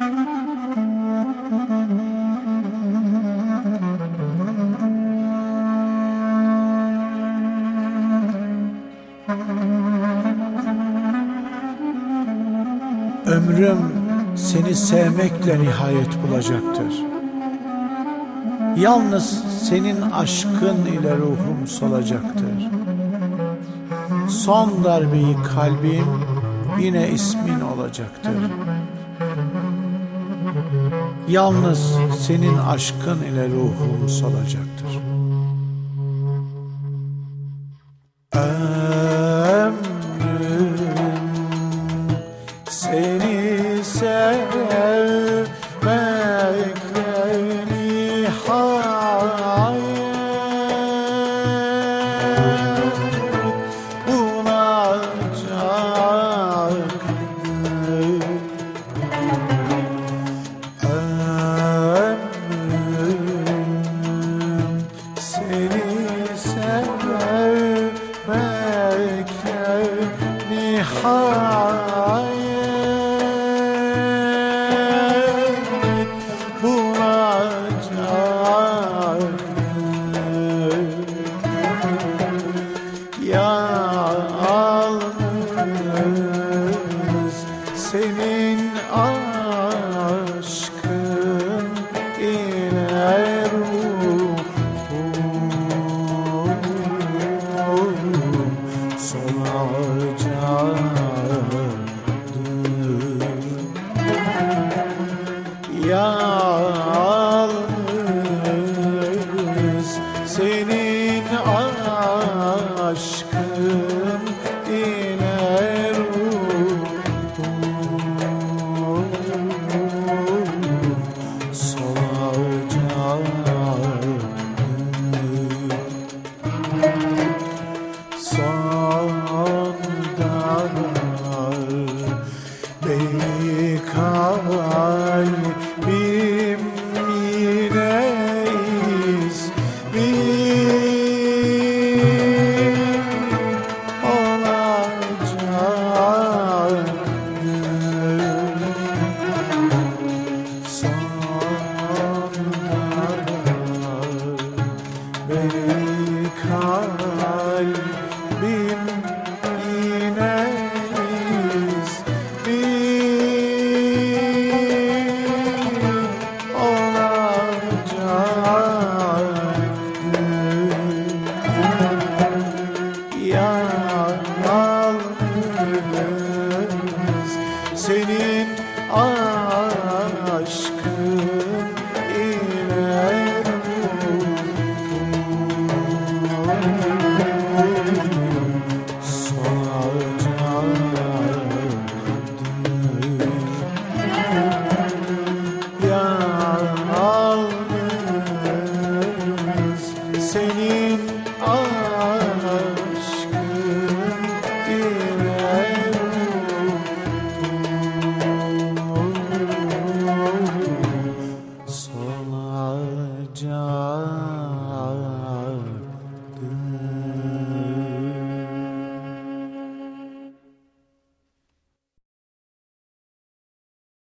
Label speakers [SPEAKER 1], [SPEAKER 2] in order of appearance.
[SPEAKER 1] Ömrüm seni sevmekle nihayet bulacaktır. Yalnız senin aşkın ile ruhum solacaktır. Son darbeyi kalbim yine ismin olacaktır. Yalnız senin aşkın ile ruhum solacaktır. Seni sevmekle nihayet Yalnız senin aşkın ile ruhum solacaktır son darbeyi Yalnız